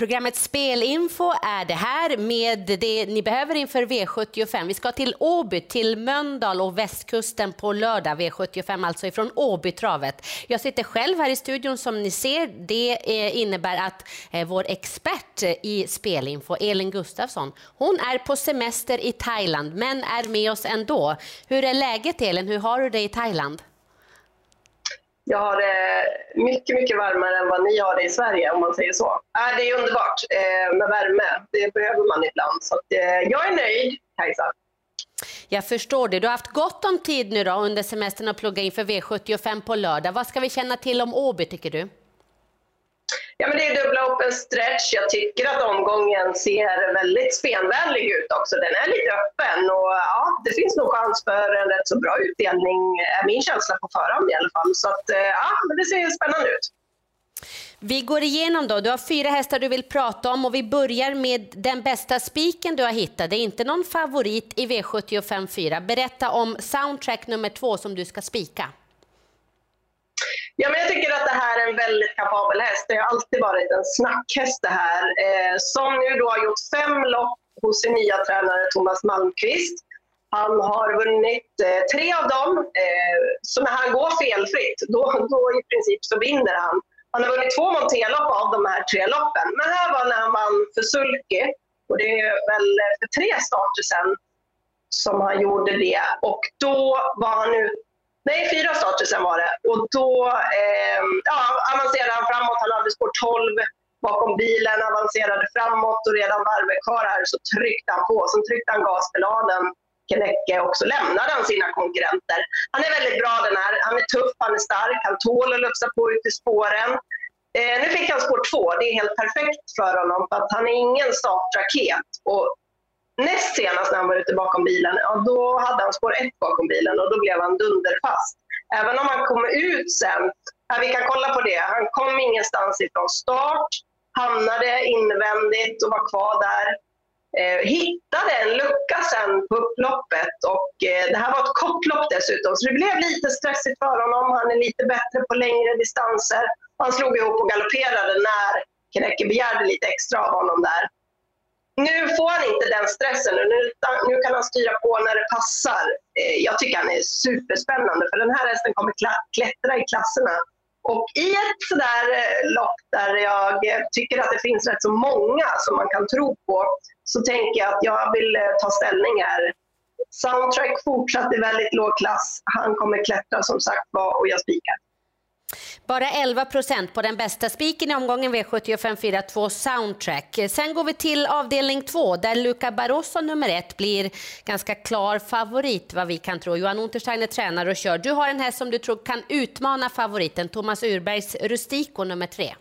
Programmet Spelinfo är det här med det ni behöver inför V75. Vi ska till Åby, till Mölndal och västkusten på lördag. V75 alltså ifrån Åbytravet. Jag sitter själv här i studion som ni ser. Det eh, innebär att eh, vår expert i Spelinfo, Elin Gustafsson, hon är på semester i Thailand men är med oss ändå. Hur är läget Elin? Hur har du det i Thailand? Jag har det mycket, mycket varmare än vad ni har det i Sverige om man säger så. Äh, det är underbart eh, med värme. Det behöver man ibland. Så att, eh, jag är nöjd, Kajsa. Jag förstår det. Du har haft gott om tid nu då under semestern att plugga inför V75 på lördag. Vad ska vi känna till om Åby tycker du? Ja, men det är dubbla open stretch. Jag tycker att omgången ser väldigt spenvänlig ut också. Den är lite öppen och ja, det finns nog chans för en rätt så bra utdelning, är min känsla på förhand i alla fall. Så att, eh, ja, det ser spännande ut. Vi går igenom då. Du har fyra hästar du vill prata om och vi börjar med den bästa spiken du har hittat. Det är inte någon favorit i V75 4. Berätta om soundtrack nummer två som du ska spika. Ja, men jag tycker att det här är en väldigt kapabel häst. Det har alltid varit en snackhäst det här. Eh, som nu då har gjort fem lopp hos sin nya tränare Thomas Malmqvist. Han har vunnit eh, tre av dem. Eh, så när han går felfritt, då, då i princip så vinner han. Han har vunnit två monterlopp av de här tre loppen. Men här var när han vann för Sulky. Och det är väl för tre starter sedan som han gjorde det. Och då var han ute Nej, fyra starter sen var det. Och då eh, ja, avancerade han framåt. Han hade spår 12 bakom bilen, avancerade framåt och redan varvet kvar här så tryckte han på. Sen tryckte han gaspedalen, Kennecke, och så lämnade han sina konkurrenter. Han är väldigt bra den här. Han är tuff, han är stark, han tål att lufsa på ut i spåren. Eh, nu fick han spår 2, det är helt perfekt för honom för att han är ingen startraket. Och Näst senast när han var ute bakom bilen, ja, då hade han spår 1 bakom bilen och då blev han dunderfast. Även om han kom ut sen, ja, vi kan kolla på det, han kom ingenstans ifrån start, hamnade invändigt och var kvar där. Eh, hittade en lucka sen på upploppet och eh, det här var ett kort lopp dessutom så det blev lite stressigt för honom. Han är lite bättre på längre distanser. Han slog ihop och galopperade när Knäcke begärde lite extra av honom där. Nu får han inte den stressen, nu, nu kan han styra på när det passar. Eh, jag tycker han är superspännande för den här hästen kommer klättra i klasserna. Och i ett sådär eh, lopp där jag tycker att det finns rätt så många som man kan tro på, så tänker jag att jag vill eh, ta ställning här. Soundtrack fortsatt i väldigt låg klass. Han kommer klättra som sagt var och jag spikar. Bara 11 procent på den bästa spiken i omgången V75 2 Soundtrack. Sen går vi till avdelning 2 där Luca Barroso nummer ett blir ganska klar favorit vad vi kan tro. Johan Untersteiner tränar och kör. Du har en häst som du tror kan utmana favoriten, Thomas Urbergs Rustico nummer 3.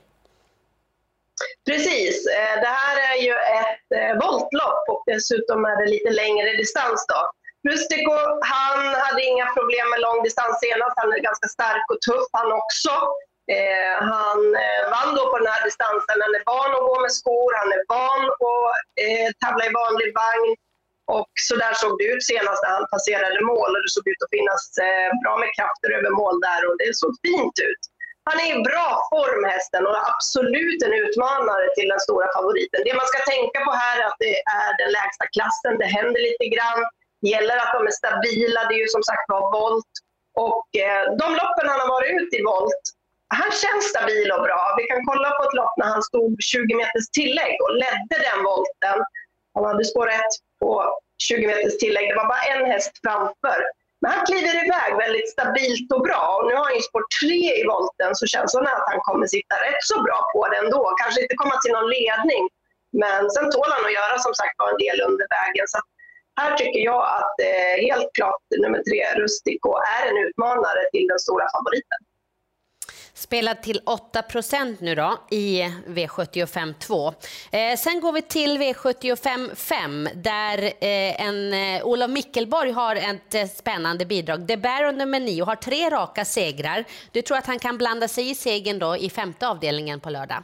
Precis. Eh, det här är ju ett eh, voltlopp och dessutom är det lite längre distans. Då. Rustico, han hade inga problem med långdistans senast. Han är ganska stark och tuff han också. Eh, han eh, vann då på den här distansen. Han är van att gå med skor, han är van att eh, tävla i vanlig vagn. Och så där såg det ut senast när han passerade mål och det såg ut att finnas eh, bra med krafter över mål där och det såg fint ut. Han är i bra form hästen och absolut en utmanare till den stora favoriten. Det man ska tänka på här är att det är den lägsta klassen, det händer lite grann. Det gäller att de är stabila, det är ju som sagt var volt. Och eh, de loppen han har varit ute i volt, han känns stabil och bra. Vi kan kolla på ett lopp när han stod 20 meters tillägg och ledde den volten. Han hade spår 1 på 20 meters tillägg. Det var bara en häst framför. Men han kliver iväg väldigt stabilt och bra. Och nu har han ju spår 3 i volten så känslan är att han kommer sitta rätt så bra på det då. Kanske inte komma till någon ledning. Men sen tål han att göra som sagt en del under vägen. Så här tycker jag att eh, helt klart nummer tre, Rustico, är en utmanare till den stora favoriten. Spelad till 8% nu då i V75 2. Eh, sen går vi till V75 5 där eh, en eh, Olof Mickelborg har ett eh, spännande bidrag. The Baron nummer 9 har tre raka segrar. Du tror att han kan blanda sig i segern då i femte avdelningen på lördag?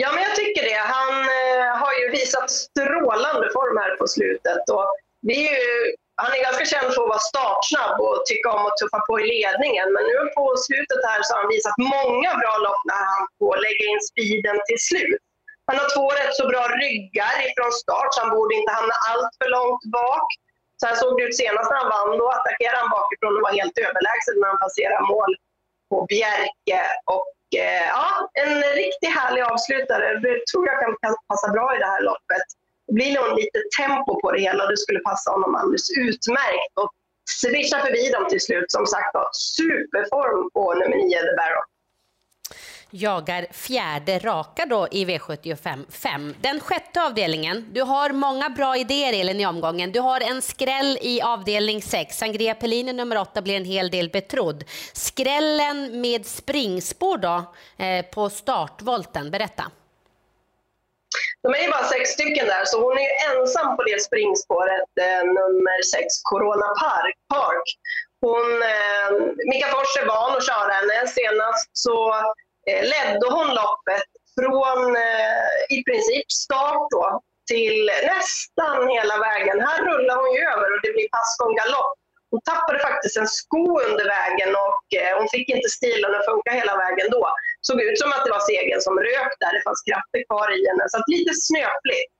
Ja, men jag tycker det. Han eh, har ju visat strålande form här på slutet. Och vi är ju, han är ganska känd för att vara startsnabb och tycka om att tuffa på i ledningen. Men nu på slutet här så har han visat många bra lopp när han får lägga in speeden till slut. Han har två rätt så bra ryggar ifrån start, så han borde inte hamna allt för långt bak. Så här såg det ut senast när han vann. Då attackerade han bakifrån och var helt överlägsen när han passerade mål på Bjerke. Och, eh, ja, en riktigt härlig avslutare. Det tror jag kan passa bra i det här loppet. Det blir nog lite tempo på det hela och det skulle passa honom alldeles utmärkt. Och svischa förbi dem till slut. Som sagt var, superform på nummer 9, The Barrow jagar fjärde raka då i V75 5. Den sjätte avdelningen, du har många bra idéer Elin i omgången. Du har en skräll i avdelning 6. Sangria Pellini nummer 8 blir en hel del betrodd. Skrällen med springspår då eh, på startvolten, berätta. De är ju bara sex stycken där, så hon är ju ensam på det springspåret, eh, nummer 6, Corona Park. Park. Hon, eh, Mika Fors är van att köra henne. Senast så Eh, ledde hon loppet från eh, i princip start då, till nästan hela vägen. Här rullar hon ju över och det blir passgång galopp. Hon tappade faktiskt en sko under vägen och eh, hon fick inte stilen att funka hela vägen då. Såg ut som att det var segern som rök där, det fanns krafter kvar i henne. Så lite snöpligt.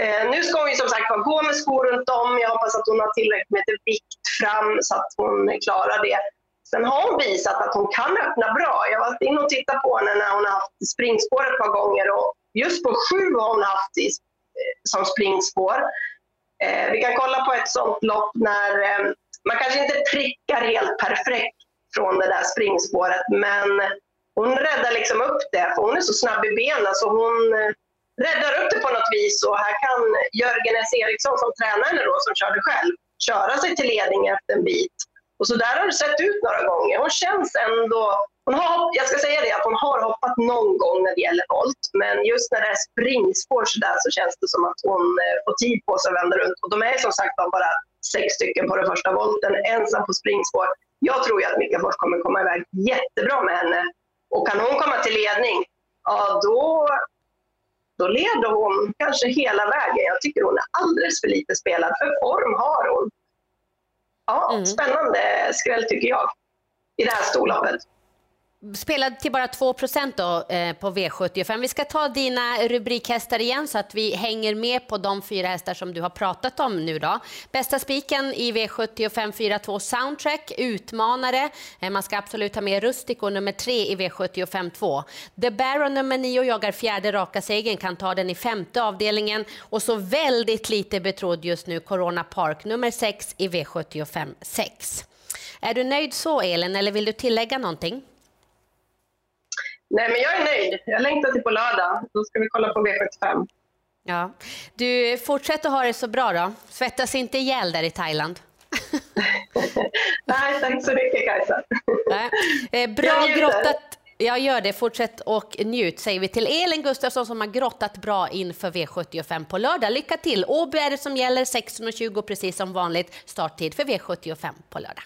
Eh, nu ska hon ju som sagt gå med skor runt om. Jag hoppas att hon har tillräckligt med vikt fram så att hon klarar det. Sen har hon visat att hon kan öppna bra. Jag har varit inne och tittat på henne när hon har haft springspår ett par gånger och just på sju har hon haft i, eh, som springspår. Eh, vi kan kolla på ett sånt lopp när eh, man kanske inte prickar helt perfekt från det där springspåret men hon räddar liksom upp det för hon är så snabb i benen så hon eh, räddar upp det på något vis och här kan Jörgen S. Eriksson som tränar henne då, som körde själv, köra sig till ledning efter en bit. Och så där har det sett ut några gånger. Hon känns ändå... Hon har, jag ska säga det, att hon har hoppat någon gång när det gäller volt, men just när det är springspår så, där, så känns det som att hon eh, får tid på sig att vända runt. Och de är som sagt bara sex stycken på den första volten, ensam på springspår. Jag tror ju att Mika Fors kommer komma iväg jättebra med henne. Och kan hon komma till ledning, ja då, då leder hon kanske hela vägen. Jag tycker hon är alldeles för lite spelad, för form har hon. Ja, mm. spännande skräll tycker jag i det här storloppet. Spelade till bara 2 då, eh, på V75. Vi ska ta dina rubrikhästar igen så att vi hänger med på de fyra hästar som du har pratat om nu. Då. Bästa spiken i V75 4-2 Soundtrack, utmanare. Eh, man ska absolut ha med Rustico nummer 3 i V75 2. The Baron nummer 9 jagar fjärde raka segern, kan ta den i femte avdelningen. Och så väldigt lite betrodd just nu Corona Park nummer 6 i V75 6. Är du nöjd så Elin eller vill du tillägga någonting? Nej, men jag är nöjd. Jag längtar till på lördag. Då ska vi kolla på V75. Ja. Du, fortsätt att ha det så bra då. Svettas inte ihjäl där i Thailand. Nej, tack så mycket Kajsa. Nej. Eh, bra grottat. Jag gör det. Fortsätt och njut säger vi till Elin Gustafsson som har grottat bra inför V75 på lördag. Lycka till! Åby är det som gäller 16.20 precis som vanligt. Starttid för V75 på lördag.